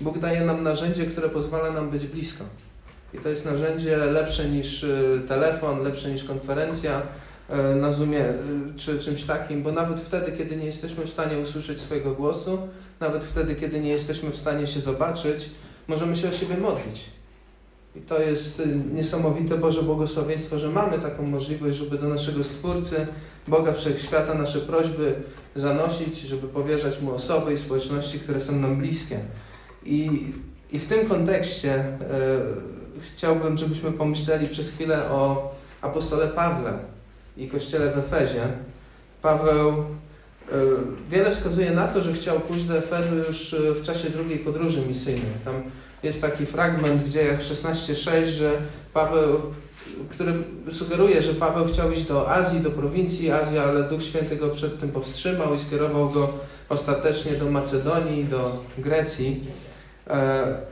Bóg daje nam narzędzie, które pozwala nam być blisko. I to jest narzędzie lepsze niż y, telefon, lepsze niż konferencja y, na Zoomie y, czy czymś takim, bo nawet wtedy, kiedy nie jesteśmy w stanie usłyszeć swojego głosu, nawet wtedy, kiedy nie jesteśmy w stanie się zobaczyć, możemy się o siebie modlić. I to jest niesamowite Boże błogosławieństwo, że mamy taką możliwość, żeby do naszego Stwórcy, Boga Wszechświata, nasze prośby zanosić, żeby powierzać Mu osoby i społeczności, które są nam bliskie. I, i w tym kontekście e, chciałbym, żebyśmy pomyśleli przez chwilę o apostole Pawle i kościele w Efezie. Paweł e, wiele wskazuje na to, że chciał pójść do Efezu już e, w czasie drugiej podróży misyjnej. Tam jest taki fragment w dziejach 16:6, że Paweł, który sugeruje, że Paweł chciał iść do Azji, do prowincji Azji, ale Duch Święty go przed tym powstrzymał i skierował go ostatecznie do Macedonii, do Grecji. E,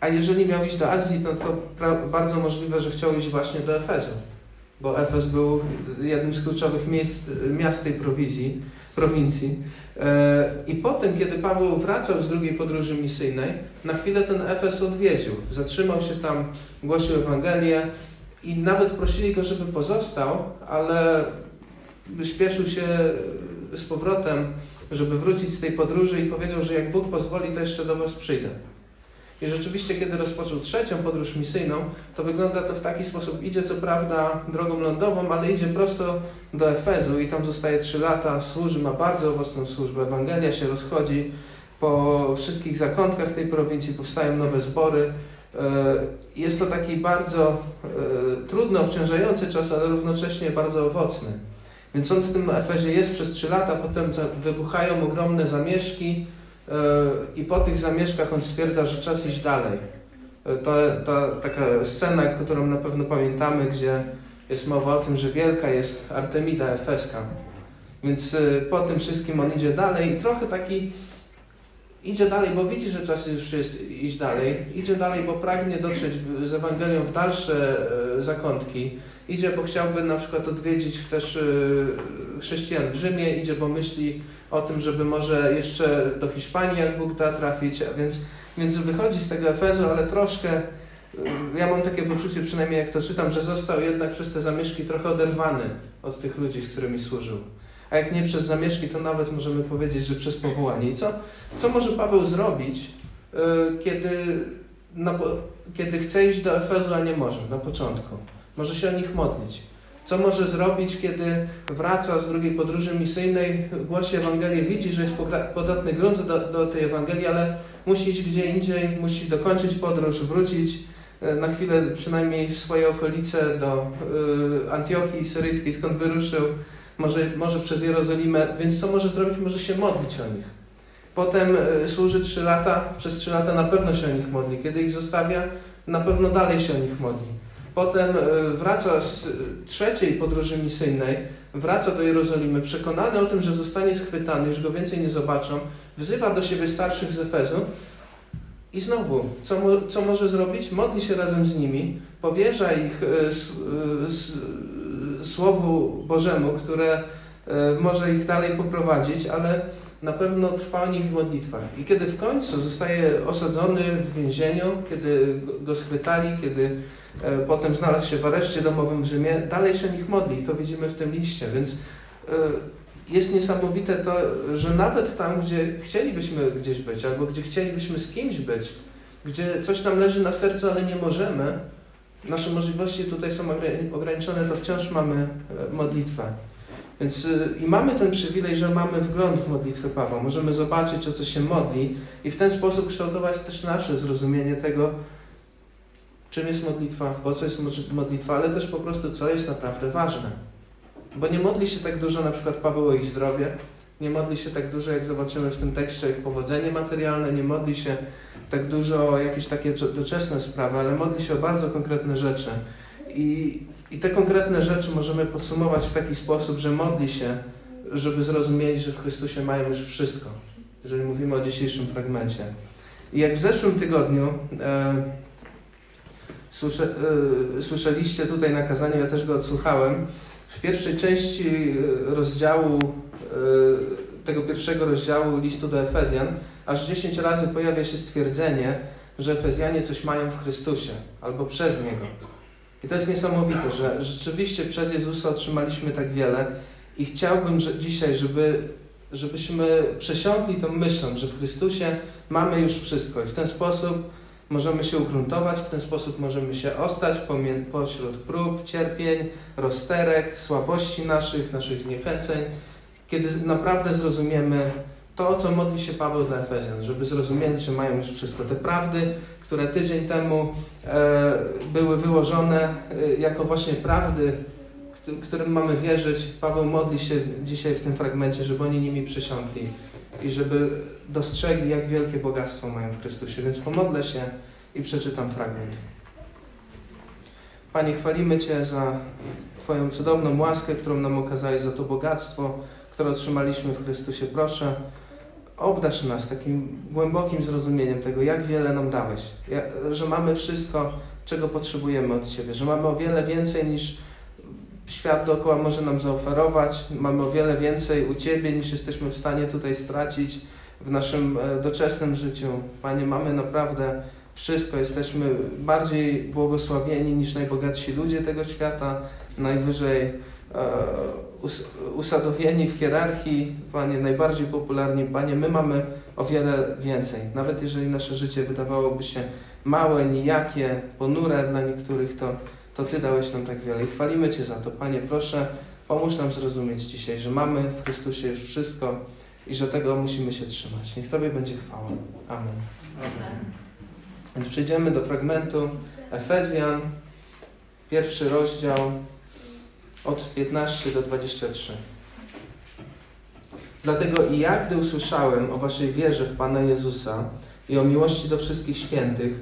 a jeżeli miał iść do Azji, to, to bardzo możliwe, że chciał iść właśnie do Efezu, bo Efez był jednym z kluczowych miejsc, miast tej prowizji, prowincji. E, I potem, kiedy Paweł wracał z drugiej podróży misyjnej, na chwilę ten Efes odwiedził. Zatrzymał się tam, głosił Ewangelię i nawet prosili go, żeby pozostał, ale śpieszył się z powrotem, żeby wrócić z tej podróży i powiedział, że jak Bóg pozwoli, to jeszcze do Was przyjdę. I rzeczywiście, kiedy rozpoczął trzecią podróż misyjną, to wygląda to w taki sposób. Idzie co prawda drogą lądową, ale idzie prosto do Efezu i tam zostaje trzy lata, służy, ma bardzo owocną służbę. Ewangelia się rozchodzi po wszystkich zakątkach tej prowincji, powstają nowe zbory. E, jest to taki bardzo e, trudny, obciążający czas, ale równocześnie bardzo owocny. Więc on w tym Efezie jest przez trzy lata, potem wybuchają ogromne zamieszki, i po tych zamieszkach on stwierdza, że czas iść dalej. E, to, to taka scena, którą na pewno pamiętamy, gdzie jest mowa o tym, że wielka jest Artemida Efeska. Więc e, po tym wszystkim on idzie dalej i trochę taki idzie dalej, bo widzi, że czas już jest iść dalej. Idzie dalej, bo pragnie dotrzeć z Ewangelią w dalsze e, zakątki. Idzie, bo chciałby na przykład odwiedzić też chrześcijan w Rzymie. Idzie, bo myśli o tym, żeby może jeszcze do Hiszpanii, jak Bóg da, trafić, a więc, więc wychodzi z tego Efezu, ale troszkę, y, ja mam takie poczucie, przynajmniej jak to czytam, że został jednak przez te zamieszki trochę oderwany od tych ludzi, z którymi służył. A jak nie przez zamieszki, to nawet możemy powiedzieć, że przez powołanie. I co, co może Paweł zrobić, yy, kiedy, na, kiedy chce iść do Efezu, a nie może na początku? Może się o nich modlić co może zrobić, kiedy wraca z drugiej podróży misyjnej, głosi Ewangelię, widzi, że jest podatny grunt do, do tej Ewangelii, ale musi iść gdzie indziej, musi dokończyć podróż, wrócić e, na chwilę przynajmniej w swoje okolice do y, Antiochii Syryjskiej, skąd wyruszył, może, może przez Jerozolimę, więc co może zrobić? Może się modlić o nich. Potem y, służy trzy lata, przez trzy lata na pewno się o nich modli. Kiedy ich zostawia, na pewno dalej się o nich modli. Potem e, wraca z trzeciej podróży misyjnej, wraca do Jerozolimy, przekonany o tym, że zostanie schwytany, już go więcej nie zobaczą, wzywa do siebie starszych z Efezu i znowu, co, co może zrobić? Modli się razem z nimi, powierza ich e, e, Słowu Bożemu, które może ich dalej poprowadzić, ale na pewno trwa o nich w modlitwach. I kiedy w końcu zostaje osadzony w więzieniu, kiedy go schwytali, kiedy potem znalazł się w areszcie domowym w Rzymie, dalej się nich modli. To widzimy w tym liście, więc e, jest niesamowite to, że nawet tam, gdzie chcielibyśmy gdzieś być, albo gdzie chcielibyśmy z kimś być, gdzie coś nam leży na sercu, ale nie możemy, nasze możliwości tutaj są ograniczone, to wciąż mamy e, modlitwę. Więc i mamy ten przywilej, że mamy wgląd w modlitwę Pawła. Możemy zobaczyć, o co się modli i w ten sposób kształtować też nasze zrozumienie tego, czym jest modlitwa, po co jest modlitwa, ale też po prostu co jest naprawdę ważne. Bo nie modli się tak dużo na przykład Paweł o ich zdrowie, nie modli się tak dużo, jak zobaczymy w tym tekście, o ich powodzenie materialne, nie modli się tak dużo o jakieś takie doczesne sprawy, ale modli się o bardzo konkretne rzeczy. I, I te konkretne rzeczy możemy podsumować w taki sposób, że modli się, żeby zrozumieli, że w Chrystusie mają już wszystko, jeżeli mówimy o dzisiejszym fragmencie. I jak w zeszłym tygodniu e, Słysze, y, słyszeliście tutaj na kazaniu, ja też go odsłuchałem. W pierwszej części y, rozdziału y, tego pierwszego rozdziału listu do Efezjan, aż 10 razy pojawia się stwierdzenie, że Efezjanie coś mają w Chrystusie albo przez Niego. I to jest niesamowite, że rzeczywiście przez Jezusa otrzymaliśmy tak wiele i chciałbym że dzisiaj, żeby, żebyśmy przesiąkli tą myślą, że w Chrystusie mamy już wszystko i w ten sposób możemy się ugruntować, w ten sposób możemy się ostać pośród prób, cierpień, rozterek, słabości naszych, naszych zniechęceń, kiedy naprawdę zrozumiemy to, co modli się Paweł dla Efezjan, żeby zrozumieli, że mają już wszystko. Te prawdy, które tydzień temu e, były wyłożone e, jako właśnie prawdy, którym mamy wierzyć, Paweł modli się dzisiaj w tym fragmencie, żeby oni nimi przysiągli i żeby dostrzegli, jak wielkie bogactwo mają w Chrystusie. Więc pomodlę się i przeczytam fragment. Panie, chwalimy Cię za Twoją cudowną łaskę, którą nam okazałeś, za to bogactwo, które otrzymaliśmy w Chrystusie. Proszę, obdasz nas takim głębokim zrozumieniem tego, jak wiele nam dałeś, że mamy wszystko, czego potrzebujemy od Ciebie, że mamy o wiele więcej niż świat dookoła może nam zaoferować. Mamy o wiele więcej u Ciebie niż jesteśmy w stanie tutaj stracić w naszym e, doczesnym życiu. Panie, mamy naprawdę wszystko. Jesteśmy bardziej błogosławieni niż najbogatsi ludzie tego świata, najwyżej e, usadowieni w hierarchii, Panie, najbardziej popularni. Panie, my mamy o wiele więcej. Nawet jeżeli nasze życie wydawałoby się małe, nijakie, ponure dla niektórych, to to Ty dałeś nam tak wiele i chwalimy Cię za to. Panie, proszę, pomóż nam zrozumieć dzisiaj, że mamy w Chrystusie już wszystko i że tego musimy się trzymać. Niech Tobie będzie chwała. Amen. Amen. Więc przejdziemy do fragmentu Efezjan, pierwszy rozdział od 15 do 23. Dlatego i ja, gdy usłyszałem o Waszej wierze w Pana Jezusa i o miłości do wszystkich świętych,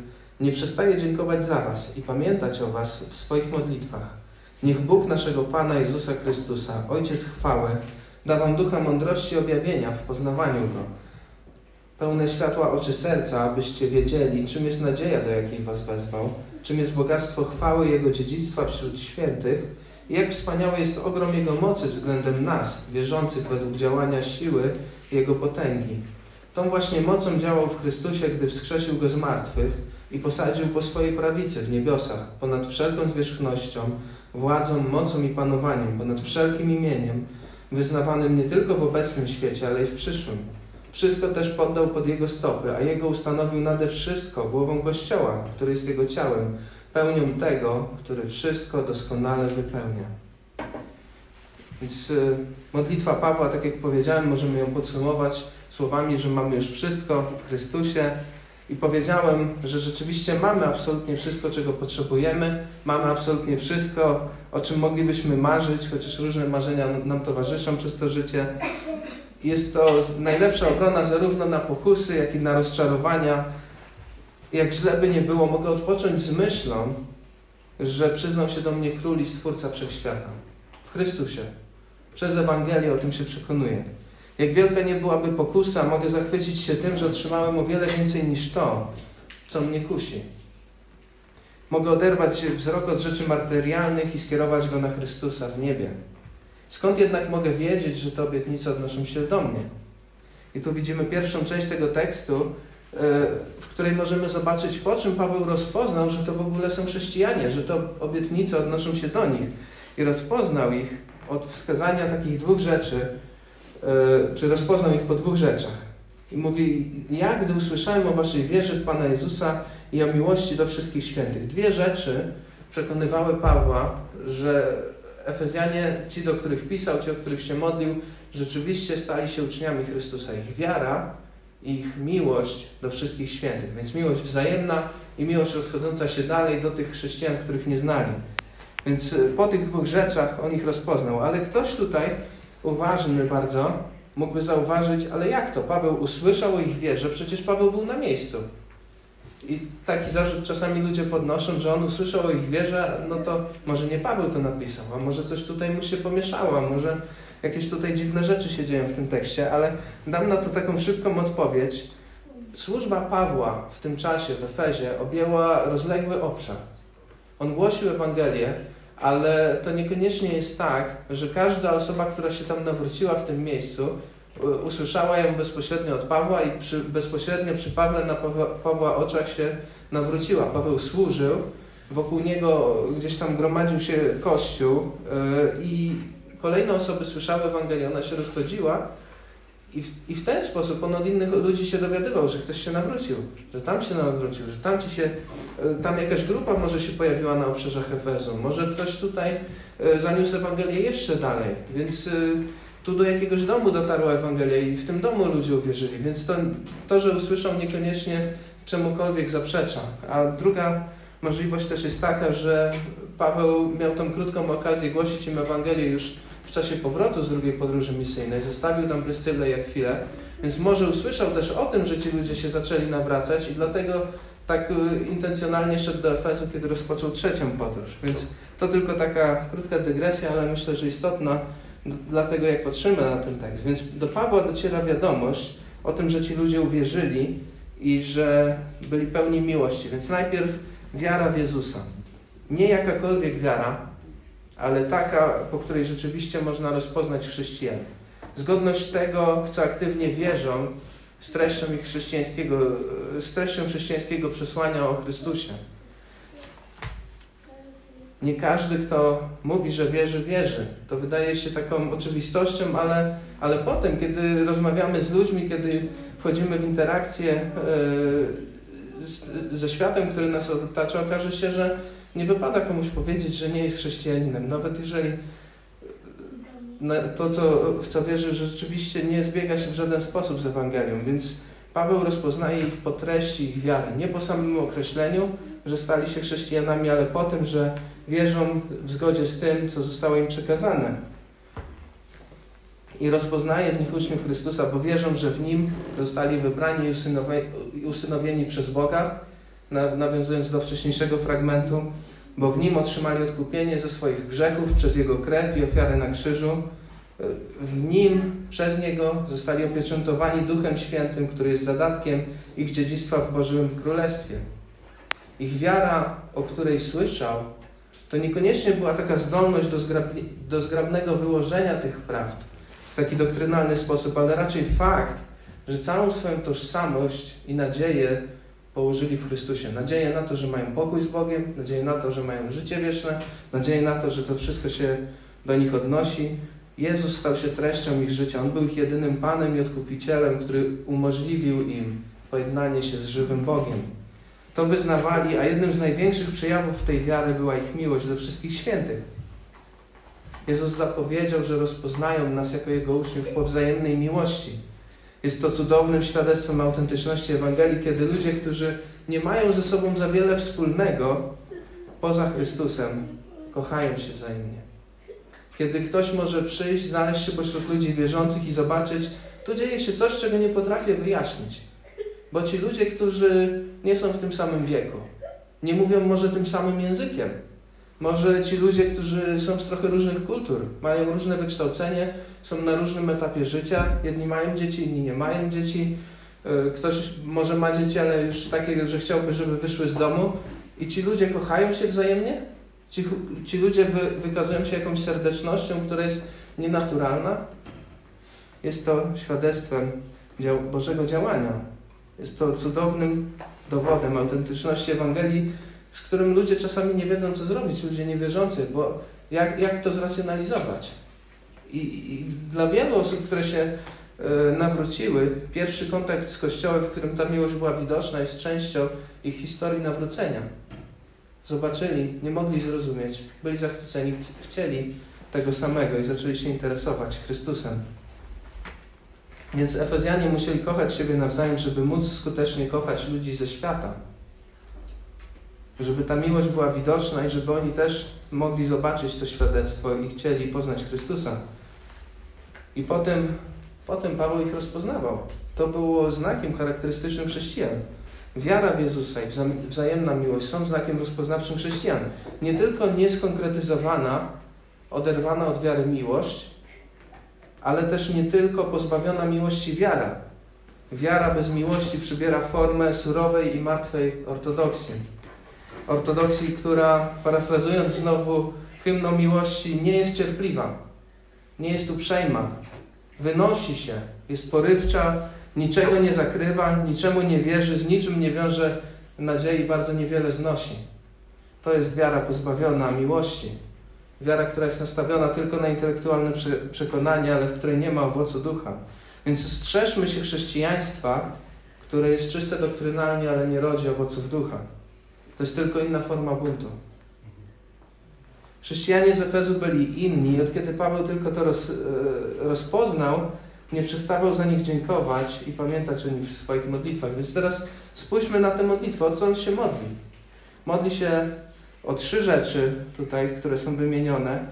nie przestaję dziękować za Was i pamiętać o Was w swoich modlitwach. Niech Bóg naszego Pana Jezusa Chrystusa, Ojciec chwały, da Wam ducha mądrości i objawienia w poznawaniu Go. Pełne światła oczy serca, abyście wiedzieli, czym jest nadzieja, do jakiej Was wezwał, czym jest bogactwo chwały Jego dziedzictwa wśród świętych i jak wspaniały jest ogrom Jego mocy względem nas, wierzących według działania siły Jego potęgi. Tą właśnie mocą działał w Chrystusie, gdy wskrzesił Go z martwych, i posadził po swojej prawicy w niebiosach, ponad wszelką zwierzchnością, władzą, mocą i panowaniem, ponad wszelkim imieniem, wyznawanym nie tylko w obecnym świecie, ale i w przyszłym. Wszystko też poddał pod Jego stopy, a Jego ustanowił nade wszystko głową Kościoła, który jest Jego ciałem, pełnią tego, który wszystko doskonale wypełnia. Więc y, modlitwa Pawła, tak jak powiedziałem, możemy ją podsumować słowami, że mamy już wszystko w Chrystusie, i powiedziałem, że rzeczywiście mamy absolutnie wszystko, czego potrzebujemy, mamy absolutnie wszystko, o czym moglibyśmy marzyć, chociaż różne marzenia nam towarzyszą przez to życie. Jest to najlepsza obrona zarówno na pokusy, jak i na rozczarowania. Jak źle by nie było, mogę odpocząć z myślą, że przyznał się do mnie Król i Stwórca Wszechświata. W Chrystusie. Przez Ewangelię o tym się przekonuję. Jak wielka nie byłaby pokusa, mogę zachwycić się tym, że otrzymałem o wiele więcej niż to, co mnie kusi. Mogę oderwać wzrok od rzeczy materialnych i skierować go na Chrystusa w niebie. Skąd jednak mogę wiedzieć, że te obietnice odnoszą się do mnie? I tu widzimy pierwszą część tego tekstu, e, w której możemy zobaczyć, po czym Paweł rozpoznał, że to w ogóle są chrześcijanie, że te obietnice odnoszą się do nich. I rozpoznał ich od wskazania takich dwóch rzeczy, czy rozpoznał ich po dwóch rzeczach. I mówi, ja gdy usłyszałem o waszej wierze w Pana Jezusa i o miłości do wszystkich świętych. Dwie rzeczy przekonywały Pawła, że Efezjanie, ci do których pisał, ci o których się modlił, rzeczywiście stali się uczniami Chrystusa. Ich wiara i ich miłość do wszystkich świętych. Więc miłość wzajemna i miłość rozchodząca się dalej do tych chrześcijan, których nie znali. Więc e, po tych dwóch rzeczach on ich rozpoznał. Ale ktoś tutaj uważny bardzo, mógłby zauważyć, ale jak to? Paweł usłyszał o ich wierze, przecież Paweł był na miejscu. I taki zarzut czasami ludzie podnoszą, że on usłyszał o ich wierze, no to może nie Paweł to napisał, a może coś tutaj mu się pomieszało, a może jakieś tutaj dziwne rzeczy się dzieją w tym tekście, ale dam na to taką szybką odpowiedź. Służba Pawła w tym czasie w Efezie objęła rozległy obszar. On głosił Ewangelię, ale to niekoniecznie jest tak, że każda osoba, która się tam nawróciła w tym miejscu, usłyszała ją bezpośrednio od Pawła i przy, bezpośrednio przy Pawle na Pawła, Pawła oczach się nawróciła. Paweł służył, wokół niego gdzieś tam gromadził się Kościół yy, i kolejne osoby słyszały Ewangelię, ona się rozchodziła i w, i w ten sposób on od innych ludzi się dowiadywał, że ktoś się nawrócił, że tam się nawrócił, że tam ci się, yy, tam jakaś grupa może się pojawiła na obrzeżach Efezu, może ktoś tutaj yy, zaniósł Ewangelię jeszcze dalej, więc tu do jakiegoś domu dotarła Ewangelia i w tym domu ludzie uwierzyli, więc to, to że usłyszą niekoniecznie czemukolwiek zaprzecza. A druga możliwość też jest taka, że Paweł miał tą krótką okazję głosić im Ewangelię już w czasie powrotu z drugiej podróży misyjnej. Zostawił tam Pryscylę i chwilę, więc może usłyszał też o tym, że ci ludzie się zaczęli nawracać i dlatego tak y, intencjonalnie szedł do Efezu, kiedy rozpoczął trzecią podróż. Więc to tylko taka krótka dygresja, ale myślę, że istotna dla tego, jak patrzymy na ten tekst. Więc do Pawła dociera wiadomość o tym, że ci ludzie uwierzyli i że byli pełni miłości. Więc najpierw wiara w Jezusa. Nie jakakolwiek wiara, ale taka, po której rzeczywiście można rozpoznać chrześcijan. Zgodność tego, w co aktywnie wierzą, z treścią ich chrześcijańskiego, z treścią chrześcijańskiego przesłania o Chrystusie. Nie każdy, kto mówi, że wierzy, wierzy. To wydaje się taką oczywistością, ale, ale potem, kiedy rozmawiamy z ludźmi, kiedy wchodzimy w interakcję yy, ze światem, który nas otacza, okaże się, że nie wypada komuś powiedzieć, że nie jest chrześcijaninem. Nawet jeżeli to, co, w co wierzy, rzeczywiście nie zbiega się w żaden sposób z Ewangelią. Więc Paweł rozpoznaje ich po treści ich wiary. Nie po samym określeniu, że stali się chrześcijanami, ale po tym, że wierzą w zgodzie z tym, co zostało im przekazane. I rozpoznaje w nich uczniów Chrystusa, bo wierzą, że w Nim zostali wybrani i usynowieni przez Boga, nawiązując do wcześniejszego fragmentu, bo w Nim otrzymali odkupienie ze swoich grzechów przez Jego krew i ofiarę na krzyżu. W Nim, przez Niego zostali opieczętowani Duchem Świętym, który jest zadatkiem ich dziedzictwa w Bożym Królestwie. Ich wiara, o której słyszał, to niekoniecznie była taka zdolność do, do zgrabnego wyłożenia tych prawd w taki doktrynalny sposób, ale raczej fakt, że całą swoją tożsamość i nadzieję położyli w Chrystusie. Nadzieję na to, że mają pokój z Bogiem, nadzieję na to, że mają życie wieczne, nadzieję na to, że to wszystko się do nich odnosi. Jezus stał się treścią ich życia. On był ich jedynym Panem i Odkupicielem, który umożliwił im pojednanie się z żywym Bogiem to wyznawali, a jednym z największych przejawów tej wiary była ich miłość do wszystkich świętych. Jezus zapowiedział, że rozpoznają nas jako Jego uczniów po wzajemnej miłości. Jest to cudownym świadectwem autentyczności Ewangelii, kiedy ludzie, którzy nie mają ze sobą za wiele wspólnego poza Chrystusem, kochają się wzajemnie. Kiedy ktoś może przyjść, znaleźć się pośród ludzi wierzących i zobaczyć, tu dzieje się coś, czego nie potrafię wyjaśnić. Bo ci ludzie, którzy nie są w tym samym wieku, nie mówią może tym samym językiem. Może ci ludzie, którzy są z trochę różnych kultur, mają różne wykształcenie, są na różnym etapie życia. Jedni mają dzieci, inni nie mają dzieci. E, ktoś może ma dzieci, ale już takie, że chciałby, żeby wyszły z domu. I ci ludzie kochają się wzajemnie. Ci, ci ludzie wy, wykazują się jakąś serdecznością, która jest nienaturalna. Jest to świadectwem dział Bożego działania jest to cudownym dowodem autentyczności Ewangelii, z którym ludzie czasami nie wiedzą, co zrobić, ludzie niewierzący, bo jak, jak to zracjonalizować? I, I, dla wielu osób, które się y, nawróciły, pierwszy kontakt z Kościołem, w którym ta miłość była widoczna, jest częścią ich historii nawrócenia. Zobaczyli, nie mogli zrozumieć, byli zachwyceni, chcieli tego samego i zaczęli się interesować Chrystusem. Więc Efezjanie musieli kochać siebie nawzajem, żeby móc skutecznie kochać ludzi ze świata. Żeby ta miłość była widoczna i żeby oni też mogli zobaczyć to świadectwo i chcieli poznać Chrystusa. I potem, potem Paweł ich rozpoznawał. To było znakiem charakterystycznym chrześcijan. Wiara w Jezusa i wzajemna miłość są znakiem rozpoznawczym chrześcijan. Nie tylko nieskonkretyzowana, oderwana od wiary miłość, ale też nie tylko pozbawiona miłości wiara. Wiara bez miłości przybiera formę surowej i martwej ortodoksji. Ortodoksji, która, parafrazując znowu hymną miłości, nie jest cierpliwa, nie jest uprzejma, wynosi się Jest porywcza, niczego nie zakrywa, niczemu nie wierzy, z niczym nie wiąże nadziei, bardzo niewiele znosi. To jest wiara pozbawiona miłości. Wiara, która jest nastawiona tylko na intelektualne przekonanie, ale w której nie ma owocu ducha. Więc strzeżmy się chrześcijaństwa, które jest czyste doktrynalnie, ale nie rodzi owoców ducha. To jest tylko inna forma buntu. Chrześcijanie z Efezu byli inni. Od kiedy Paweł tylko to roz, e, rozpoznał, nie przestawał za nich dziękować i pamiętać o nich w swoich modlitwach. Więc teraz spójrzmy na tę modlitwę. O co on się modli? Modli się o trzy rzeczy tutaj, które są wymienione,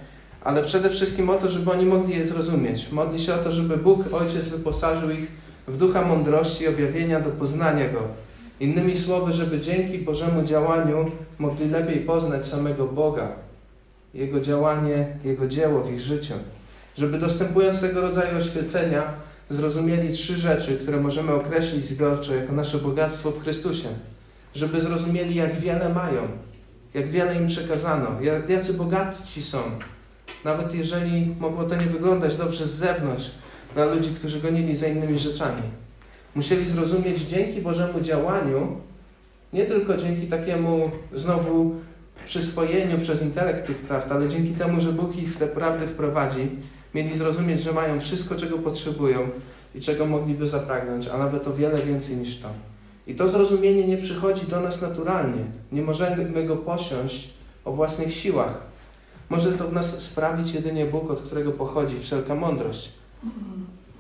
ale przede wszystkim o to, żeby oni mogli je zrozumieć. Modli się o to, żeby Bóg, Ojciec, wyposażył ich w ducha mądrości i objawienia do poznania Go. Innymi słowy, żeby dzięki Bożemu działaniu mogli lepiej poznać samego Boga, Jego działanie, Jego dzieło w ich życiu. Żeby dostępując tego rodzaju oświecenia, zrozumieli trzy rzeczy, które możemy określić zbiorczo jako nasze bogactwo w Chrystusie. Żeby zrozumieli, jak wiele mają, jak wiele im przekazano, jacy bogaci są. Nawet jeżeli mogło to nie wyglądać dobrze z zewnątrz, dla ludzi, którzy gonili za innymi rzeczami. Musieli zrozumieć dzięki Bożemu działaniu, nie tylko dzięki takiemu znowu przyswojeniu przez intelekt tych prawd, ale dzięki temu, że Bóg ich w te prawdy wprowadzi, mieli zrozumieć, że mają wszystko, czego potrzebują i czego mogliby zapragnąć, a nawet o wiele więcej niż to. I to zrozumienie nie przychodzi do nas naturalnie. Nie możemy go posiąść o własnych siłach. Może to w nas sprawić jedynie Bóg, od którego pochodzi wszelka mądrość.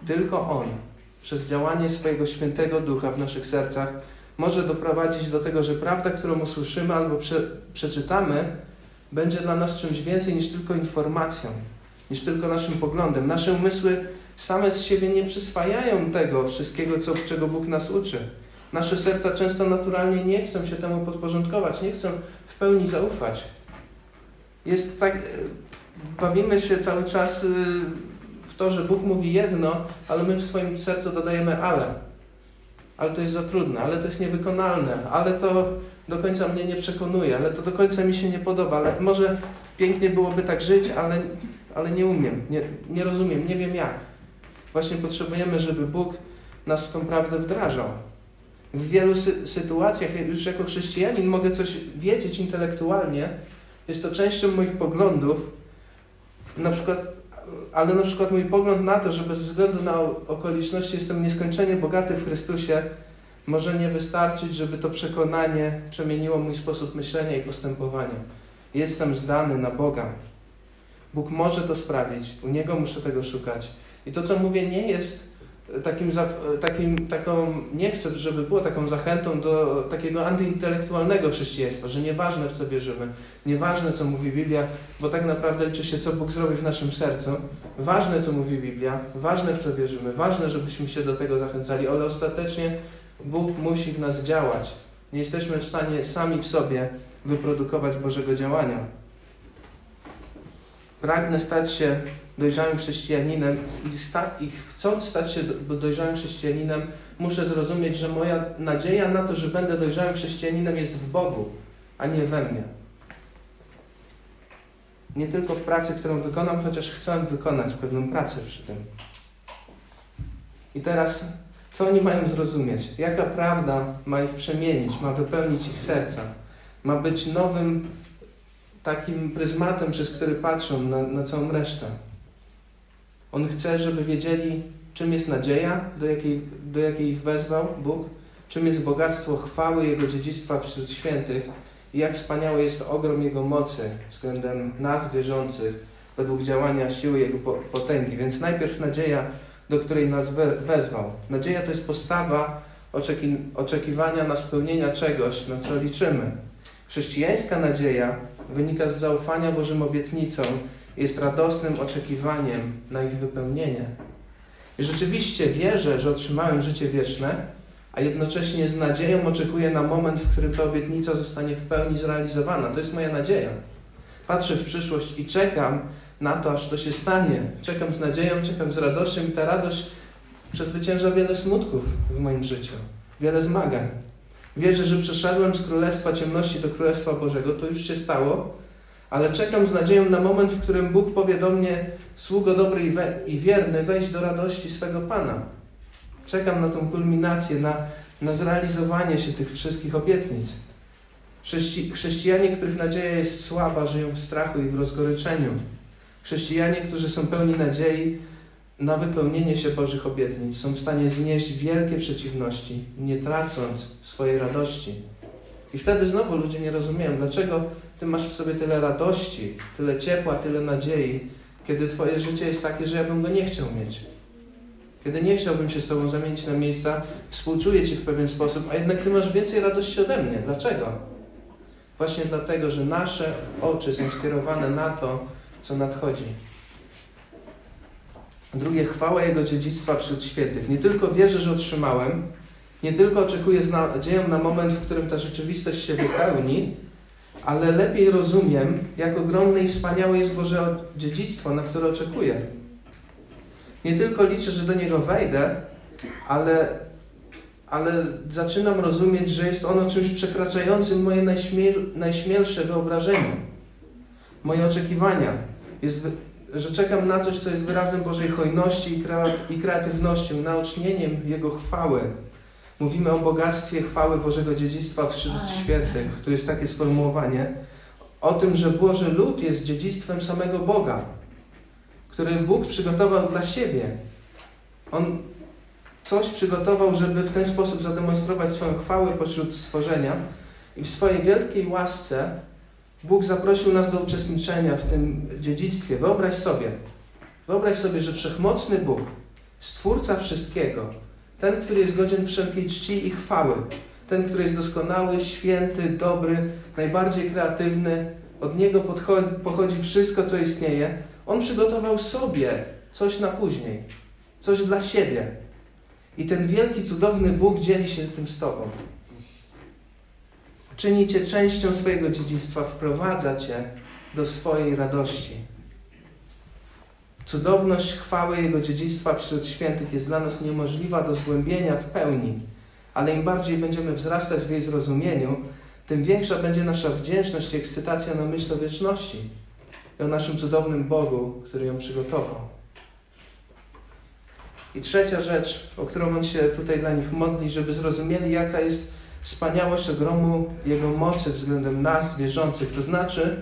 Tylko On, przez działanie swojego świętego ducha w naszych sercach, może doprowadzić do tego, że prawda, którą usłyszymy albo prze, przeczytamy, będzie dla nas czymś więcej niż tylko informacją, niż tylko naszym poglądem. Nasze umysły same z siebie nie przyswajają tego wszystkiego, co, czego Bóg nas uczy. Nasze serca często naturalnie nie chcą się temu podporządkować, nie chcą w pełni zaufać. Jest tak, bawimy się cały czas y, to, że Bóg mówi jedno, ale my w swoim sercu dodajemy ale. Ale to jest za trudne, ale to jest niewykonalne, ale to do końca mnie nie przekonuje, ale to do końca mi się nie podoba, ale może pięknie byłoby tak żyć, ale, ale nie umiem, nie, nie rozumiem, nie wiem jak. Właśnie potrzebujemy, żeby Bóg nas w tą prawdę wdrażał. W wielu sy sytuacjach, już jako chrześcijanin, mogę coś wiedzieć intelektualnie, jest to częścią moich poglądów, na przykład, ale na przykład mój pogląd na to, że bez względu na okoliczności jestem nieskończenie bogaty w Chrystusie, może nie wystarczyć, żeby to przekonanie przemieniło mój sposób myślenia i postępowania. Jestem zdany na Boga. Bóg może to sprawić, u Niego muszę tego szukać. I to, co mówię, nie jest takim, takim, taką, nie chcę, żeby było taką zachętą do takiego antyintelektualnego chrześcijaństwa, że nieważne w co wierzymy, nieważne co mówi Biblia, bo tak naprawdę liczy się, co Bóg zrobi w naszym sercu. Ważne, co mówi Biblia, ważne w co wierzymy, ważne, żebyśmy się do tego zachęcali, ale ostatecznie Bóg musi w nas działać. Nie jesteśmy w stanie sami w sobie wyprodukować Bożego działania. Pragnę stać się dojrzałym chrześcijaninem i, sta, i chcąc stać się dojrzałym chrześcijaninem, muszę zrozumieć, że moja nadzieja na to, że będę dojrzałym chrześcijaninem jest w Bogu, a nie we mnie. Nie tylko w pracy, którą wykonam, chociaż chcę wykonać pewną pracę przy tym. I teraz, co oni mają zrozumieć? Jaka prawda ma ich przemienić, ma wypełnić ich serca? Ma być nowym takim pryzmatem, przez który patrzą na, na całą resztę. On chce, żeby wiedzieli, czym jest nadzieja, do jakiej, do jakiej ich wezwał Bóg, czym jest bogactwo chwały Jego dziedzictwa wśród świętych i jak wspaniały jest ogrom Jego mocy względem nas wierzących według działania siły Jego potęgi. Więc najpierw nadzieja, do której nas wezwał. Nadzieja to jest postawa oczeki oczekiwania na spełnienia czegoś, na co liczymy. Chrześcijańska nadzieja wynika z zaufania Bożym obietnicom jest radosnym oczekiwaniem na ich wypełnienie. I rzeczywiście wierzę, że otrzymałem życie wieczne, a jednocześnie z nadzieją oczekuję na moment, w którym ta obietnica zostanie w pełni zrealizowana. To jest moja nadzieja. Patrzę w przyszłość i czekam na to, aż to się stanie. Czekam z nadzieją, czekam z radością i ta radość przezwycięża wiele smutków w moim życiu, wiele zmagań. Wierzę, że przeszedłem z Królestwa Ciemności do Królestwa Bożego. To już się stało, ale czekam z nadzieją na moment, w którym Bóg powie do mnie, sługo dobry i wierny, wejdź do radości swego Pana. Czekam na tą kulminację, na, na zrealizowanie się tych wszystkich obietnic. Chrześci chrześcijanie, których nadzieja jest słaba, żyją w strachu i w rozgoryczeniu. Chrześcijanie, którzy są pełni nadziei na wypełnienie się Bożych obietnic, są w stanie znieść wielkie przeciwności, nie tracąc swojej radości. I wtedy znowu ludzie nie rozumieją, dlaczego Ty masz w sobie tyle radości, tyle ciepła, tyle nadziei, kiedy Twoje życie jest takie, że ja bym go nie chciał mieć. Kiedy nie chciałbym się z Tobą zamienić na miejsca, współczuję Ci w pewien sposób, a jednak Ty masz więcej radości ode mnie. Dlaczego? Właśnie dlatego, że nasze oczy są skierowane na to, co nadchodzi. Drugie, chwała Jego dziedzictwa wśród świętych. Nie tylko wierzę, że otrzymałem, nie tylko oczekuję z nadzieją na moment, w którym ta rzeczywistość się wypełni, ale lepiej rozumiem, jak ogromne i wspaniałe jest Boże dziedzictwo, na które oczekuję. Nie tylko liczę, że do niego wejdę, ale, ale zaczynam rozumieć, że jest ono czymś przekraczającym moje najśmiel, najśmielsze wyobrażenie, moje oczekiwania. Jest, że czekam na coś, co jest wyrazem Bożej hojności i kreatywności, naocznieniem Jego chwały. Mówimy o bogactwie chwały Bożego dziedzictwa wśród świętych. Tu jest takie sformułowanie o tym, że Boży lud jest dziedzictwem samego Boga który Bóg przygotował dla siebie. On coś przygotował, żeby w ten sposób zademonstrować swoją chwałę pośród stworzenia i w swojej wielkiej łasce Bóg zaprosił nas do uczestniczenia w tym dziedzictwie. Wyobraź sobie, wyobraź sobie, że wszechmocny Bóg, Stwórca wszystkiego, ten, który jest godzien wszelkiej czci i chwały, ten, który jest doskonały, święty, dobry, najbardziej kreatywny, od Niego pochodzi wszystko, co istnieje, on przygotował sobie coś na później, coś dla siebie. I ten wielki, cudowny Bóg dzieli się tym z Tobą. Czyni Cię częścią swojego dziedzictwa, wprowadza Cię do swojej radości. Cudowność chwały Jego dziedzictwa wśród świętych jest dla nas niemożliwa do zgłębienia w pełni, ale im bardziej będziemy wzrastać w jej zrozumieniu, tym większa będzie nasza wdzięczność i ekscytacja na myśl o wieczności i o naszym cudownym Bogu, który ją przygotował. I trzecia rzecz, o którą on się tutaj dla nich modli, żeby zrozumieli, jaka jest wspaniałość ogromu Jego mocy względem nas, wierzących. To znaczy,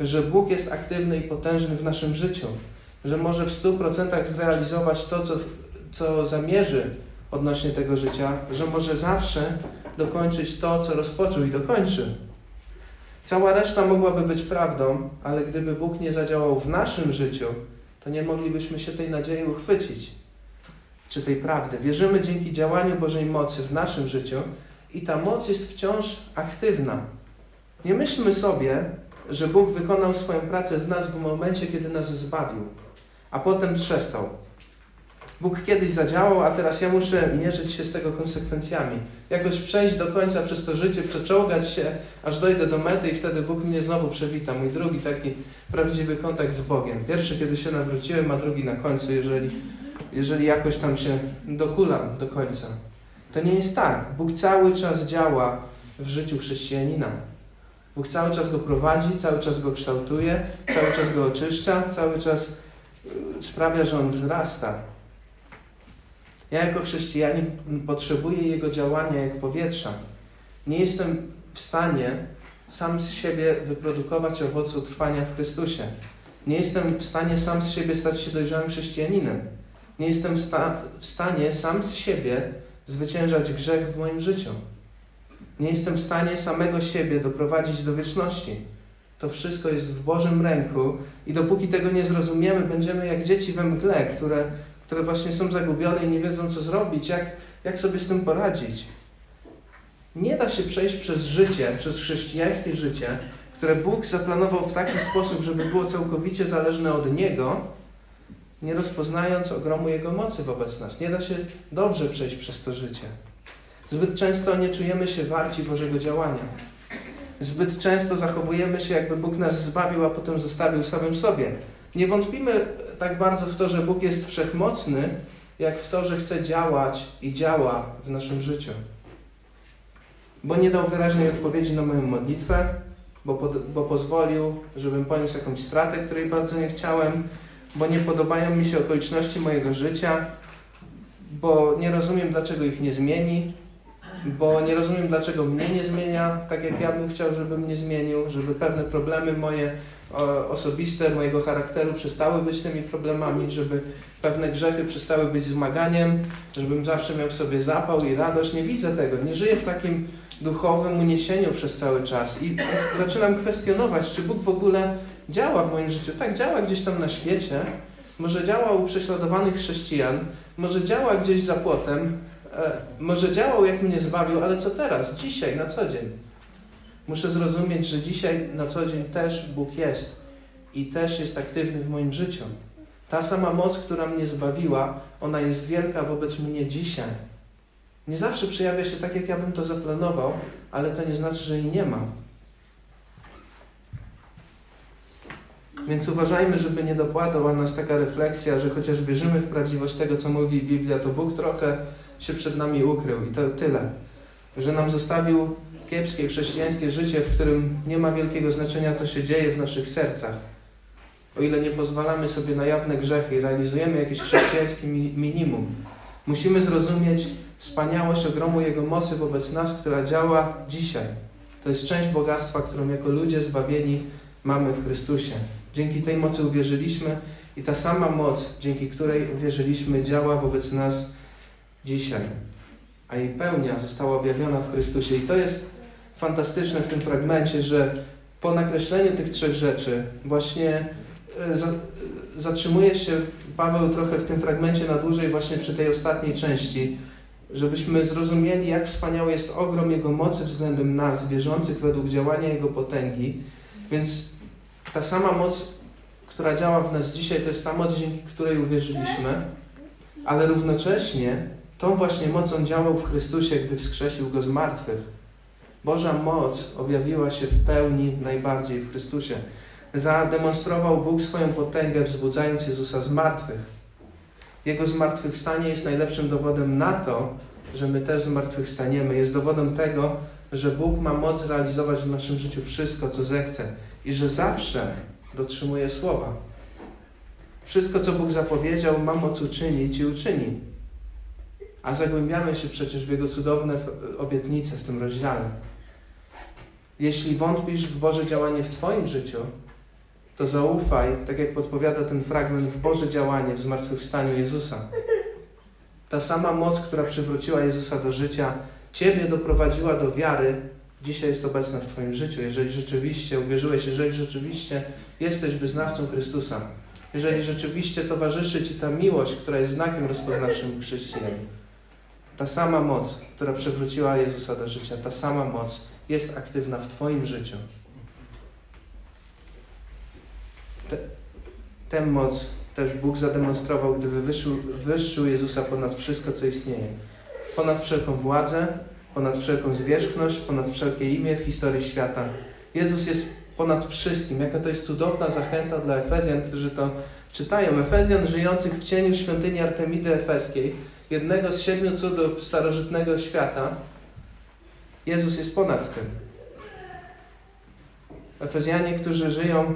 że Bóg jest aktywny i potężny w naszym życiu, że może w stu procentach zrealizować to, co, co zamierzy odnośnie tego życia, że może zawsze dokończyć to, co rozpoczął i dokończy. Cała reszta mogłaby być prawdą, ale gdyby Bóg nie zadziałał w naszym życiu, to nie moglibyśmy się tej nadziei uchwycić, czy tej prawdy. Wierzymy dzięki działaniu Bożej mocy w naszym życiu i ta moc jest wciąż aktywna. Nie myślmy sobie, że Bóg wykonał swoją pracę w nas w momencie, kiedy nas zbawił, a potem przestał. Bóg kiedyś zadziałał, a teraz ja muszę mierzyć się z tego konsekwencjami. Jakoś przejść do końca przez to życie, przeczołgać się, aż dojdę do mety i wtedy Bóg mnie znowu przewita. Mój drugi taki prawdziwy kontakt z Bogiem. Pierwszy, kiedy się nawróciłem, a drugi na końcu, jeżeli, jeżeli jakoś tam się dokulam do końca. To nie jest tak. Bóg cały czas działa w życiu chrześcijanina. Bóg cały czas go prowadzi, cały czas go kształtuje, cały czas go oczyszcza, cały czas sprawia, że on wzrasta. Ja jako chrześcijanin potrzebuję Jego działania jak powietrza. Nie jestem w stanie sam z siebie wyprodukować owocu trwania w Chrystusie. Nie jestem w stanie sam z siebie stać się dojrzałym chrześcijaninem. Nie jestem w, sta w stanie sam z siebie zwyciężać grzech w moim życiu. Nie jestem w stanie samego siebie doprowadzić do wieczności. To wszystko jest w Bożym ręku i dopóki tego nie zrozumiemy, będziemy jak dzieci we mgle, które które właśnie są zagubione i nie wiedzą, co zrobić, jak, jak sobie z tym poradzić. Nie da się przejść przez życie, przez chrześcijańskie życie, które Bóg zaplanował w taki sposób, żeby było całkowicie zależne od Niego, nie rozpoznając ogromu Jego mocy wobec nas. Nie da się dobrze przejść przez to życie. Zbyt często nie czujemy się warci Bożego działania. Zbyt często zachowujemy się, jakby Bóg nas zbawił, a potem zostawił samym sobie. Nie wątpimy tak bardzo w to, że Bóg jest wszechmocny, jak w to, że chce działać i działa w naszym życiu. Bo nie dał wyraźnej odpowiedzi na moją modlitwę, bo, pod, bo pozwolił, żebym poniósł jakąś stratę, której bardzo nie chciałem, bo nie podobają mi się okoliczności mojego życia, bo nie rozumiem, dlaczego ich nie zmieni, bo nie rozumiem, dlaczego mnie nie zmienia, tak jak ja bym chciał, żeby mnie zmienił, żeby pewne problemy moje osobiste, mojego charakteru przestały być tymi problemami, żeby pewne grzechy przestały być zmaganiem, żebym zawsze miał w sobie zapał i radość. Nie widzę tego, nie żyję w takim duchowym uniesieniu przez cały czas. I zaczynam kwestionować, czy Bóg w ogóle działa w moim życiu. Tak, działa gdzieś tam na świecie, może działa u prześladowanych chrześcijan, może działa gdzieś za płotem, może działał jak mnie zbawił, ale co teraz, dzisiaj, na co dzień? Muszę zrozumieć, że dzisiaj na co dzień też Bóg jest i też jest aktywny w moim życiu. Ta sama moc, która mnie zbawiła, ona jest wielka wobec mnie dzisiaj. Nie zawsze przejawia się tak, jak ja bym to zaplanował, ale to nie znaczy, że jej nie ma. Więc uważajmy, żeby nie dopładała nas taka refleksja, że chociaż wierzymy w prawdziwość tego, co mówi Biblia, to Bóg trochę się przed nami ukrył i to tyle. Że nam zostawił kiepskie chrześcijańskie życie, w którym nie ma wielkiego znaczenia, co się dzieje w naszych sercach. O ile nie pozwalamy sobie na jawne grzechy i realizujemy jakieś chrześcijańskie minimum, musimy zrozumieć wspaniałość ogromu Jego mocy wobec nas, która działa dzisiaj. To jest część bogactwa, którą jako ludzie zbawieni mamy w Chrystusie. Dzięki tej mocy uwierzyliśmy i ta sama moc, dzięki której uwierzyliśmy, działa wobec nas dzisiaj. A jej pełnia została objawiona w Chrystusie. I to jest fantastyczne w tym fragmencie, że po nakreśleniu tych trzech rzeczy właśnie e, zatrzymuje się Paweł trochę w tym fragmencie na dłużej właśnie przy tej ostatniej części, żebyśmy zrozumieli, jak wspaniały jest ogrom Jego mocy względem nas, wierzących według działania Jego potęgi. Więc ta sama moc, która działa w nas dzisiaj, to jest ta moc, dzięki której uwierzyliśmy, ale równocześnie tą właśnie mocą działał w Chrystusie, gdy wskrzesił Go z martwych. Boża moc objawiła się w pełni najbardziej w Chrystusie. Zademonstrował Bóg swoją potęgę, wzbudzając Jezusa z martwych. Jego zmartwychwstanie jest najlepszym dowodem na to, że my też zmartwychwstaniemy. Jest dowodem tego, że Bóg ma moc realizować w naszym życiu wszystko, co zechce i że zawsze dotrzymuje słowa. Wszystko, co Bóg zapowiedział, ma moc uczynić i uczyni. A zagłębiamy się przecież w Jego cudowne obietnice w tym rozdziale. Jeśli wątpisz w Boże działanie w Twoim życiu, to zaufaj, tak jak podpowiada ten fragment, w Boże działanie w zmartwychwstaniu Jezusa. Ta sama moc, która przywróciła Jezusa do życia, Ciebie doprowadziła do wiary, dzisiaj jest obecna w Twoim życiu. Jeżeli rzeczywiście uwierzyłeś, jeżeli rzeczywiście jesteś wyznawcą Chrystusa, jeżeli rzeczywiście towarzyszy Ci ta miłość, która jest znakiem rozpoznawczym chrześcijan, ta sama moc, która przywróciła Jezusa do życia, ta sama moc jest aktywna w Twoim życiu. Te, tę moc też Bóg zademonstrował, gdy wywyższył, wywyższył Jezusa ponad wszystko, co istnieje. Ponad wszelką władzę, ponad wszelką zwierzchność, ponad wszelkie imię w historii świata. Jezus jest ponad wszystkim. Jaka to jest cudowna zachęta dla Efezjan, którzy to czytają. Efezjan żyjących w cieniu świątyni Artemidy Efeskiej, jednego z siedmiu cudów starożytnego świata. Jezus jest ponad tym. Efezjanie, którzy żyją e,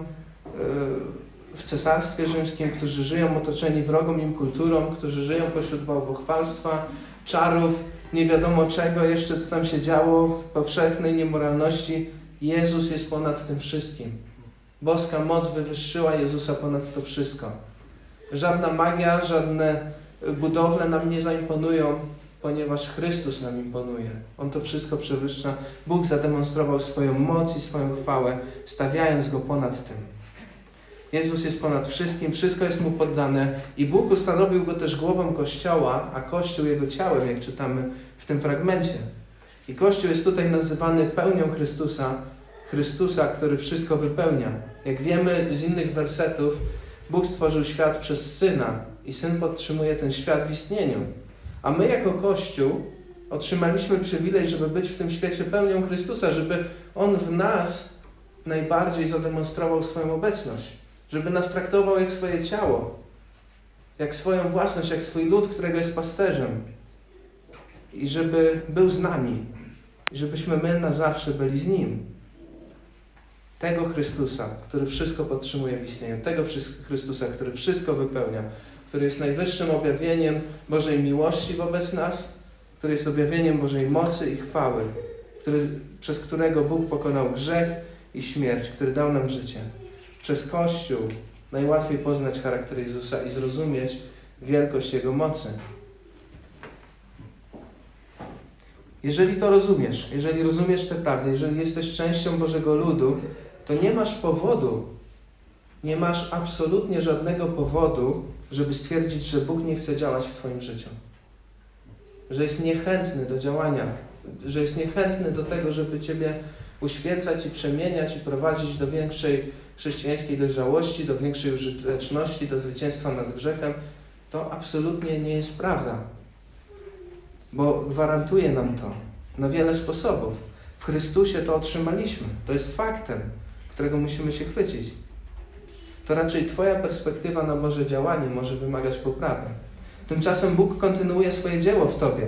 w cesarstwie rzymskim, którzy żyją otoczeni wrogą im kulturą, którzy żyją pośród bałwochwalstwa, czarów, nie wiadomo czego jeszcze, co tam się działo, powszechnej niemoralności. Jezus jest ponad tym wszystkim. Boska moc wywyższyła Jezusa ponad to wszystko. Żadna magia, żadne budowle nam nie zaimponują, ponieważ Chrystus nam imponuje. On to wszystko przewyższa. Bóg zademonstrował swoją moc i swoją chwałę, stawiając Go ponad tym. Jezus jest ponad wszystkim, wszystko jest Mu poddane i Bóg ustanowił Go też głową Kościoła, a Kościół Jego ciałem, jak czytamy w tym fragmencie. I Kościół jest tutaj nazywany pełnią Chrystusa, Chrystusa, który wszystko wypełnia. Jak wiemy z innych wersetów, Bóg stworzył świat przez Syna i Syn podtrzymuje ten świat w istnieniu. A my jako Kościół otrzymaliśmy przywilej, żeby być w tym świecie pełnią Chrystusa, żeby On w nas najbardziej zademonstrował swoją obecność żeby nas traktował jak swoje ciało, jak swoją własność, jak swój lud, którego jest pasterzem. I żeby był z nami, i żebyśmy my na zawsze byli z Nim. Tego Chrystusa, który wszystko podtrzymuje w istnieniu, tego Chrystusa, który wszystko wypełnia, który jest najwyższym objawieniem Bożej miłości wobec nas, który jest objawieniem Bożej mocy i chwały, który, przez którego Bóg pokonał grzech i śmierć, który dał nam życie. Przez Kościół najłatwiej poznać charakter Jezusa i zrozumieć wielkość Jego mocy. Jeżeli to rozumiesz, jeżeli rozumiesz tę prawdę, jeżeli jesteś częścią Bożego ludu, to nie masz powodu, nie masz absolutnie żadnego powodu, żeby stwierdzić, że Bóg nie chce działać w Twoim życiu. Że jest niechętny do działania, że jest niechętny do tego, żeby Ciebie uświecać i przemieniać i prowadzić do większej chrześcijańskiej dojrzałości, do większej użyteczności, do zwycięstwa nad grzechem. To absolutnie nie jest prawda. Bo gwarantuje nam to na wiele sposobów. W Chrystusie to otrzymaliśmy. To jest faktem, którego musimy się chwycić to raczej Twoja perspektywa na Boże działanie może wymagać poprawy. Tymczasem Bóg kontynuuje swoje dzieło w Tobie,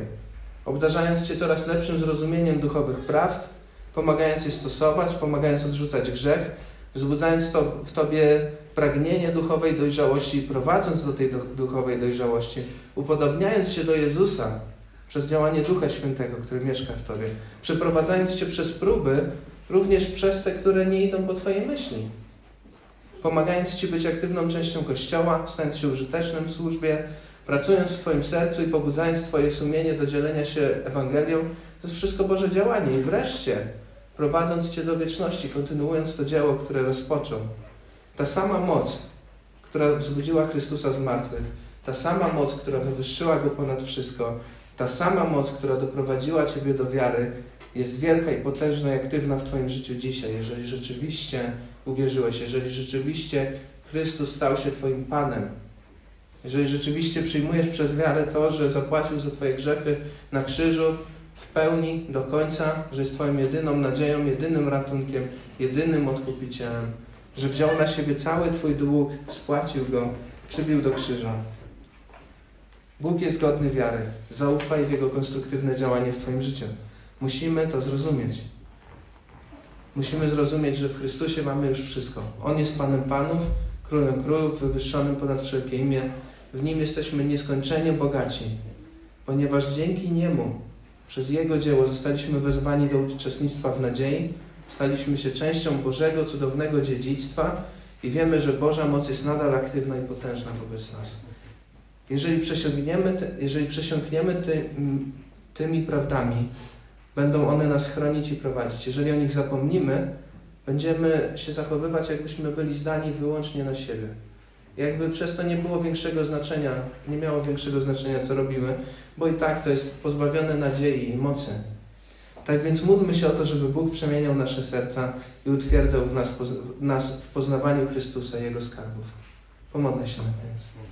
obdarzając Cię coraz lepszym zrozumieniem duchowych prawd, pomagając je stosować, pomagając odrzucać grzech, wzbudzając to w Tobie pragnienie duchowej dojrzałości i prowadząc do tej duchowej dojrzałości, upodobniając się do Jezusa przez działanie Ducha Świętego, który mieszka w Tobie, przeprowadzając Cię przez próby, również przez te, które nie idą po Twojej myśli pomagając Ci być aktywną częścią Kościoła, stając się użytecznym w służbie, pracując w Twoim sercu i pobudzając Twoje sumienie do dzielenia się Ewangelią, to jest wszystko Boże działanie. I wreszcie, prowadząc Cię do wieczności, kontynuując to dzieło, które rozpoczął. Ta sama moc, która wzbudziła Chrystusa z martwych, ta sama moc, która wywyższyła Go ponad wszystko, ta sama moc, która doprowadziła Ciebie do wiary, jest wielka i potężna i aktywna w Twoim życiu dzisiaj, jeżeli rzeczywiście uwierzyłeś, jeżeli rzeczywiście Chrystus stał się Twoim Panem, jeżeli rzeczywiście przyjmujesz przez wiarę to, że zapłacił za Twoje grzechy na krzyżu w pełni, do końca, że jest Twoją jedyną nadzieją, jedynym ratunkiem, jedynym odkupicielem, że wziął na siebie cały Twój dług, spłacił go, przybił do krzyża. Bóg jest godny wiary. Zaufaj w Jego konstruktywne działanie w Twoim życiu. Musimy to zrozumieć. Musimy zrozumieć, że w Chrystusie mamy już wszystko. On jest Panem Panów, Królem Królów, wywyższonym ponad wszelkie imię. W Nim jesteśmy nieskończenie bogaci, ponieważ dzięki Niemu, przez Jego dzieło zostaliśmy wezwani do uczestnictwa w nadziei, staliśmy się częścią Bożego, cudownego dziedzictwa i wiemy, że Boża moc jest nadal aktywna i potężna wobec nas. Jeżeli przesiągniemy, te, jeżeli przesiąkniemy ty, tymi prawdami, Będą one nas chronić i prowadzić. Jeżeli o nich zapomnimy, będziemy się zachowywać, jakbyśmy byli zdani wyłącznie na siebie. Jakby przez to nie było większego znaczenia, nie miało większego znaczenia, co robimy, bo i tak to jest pozbawione nadziei i mocy. Tak więc módlmy się o to, żeby Bóg przemieniał nasze serca i utwierdzał w nas, nas w poznawaniu Chrystusa i Jego skarbów. Pomodlę się na koniec.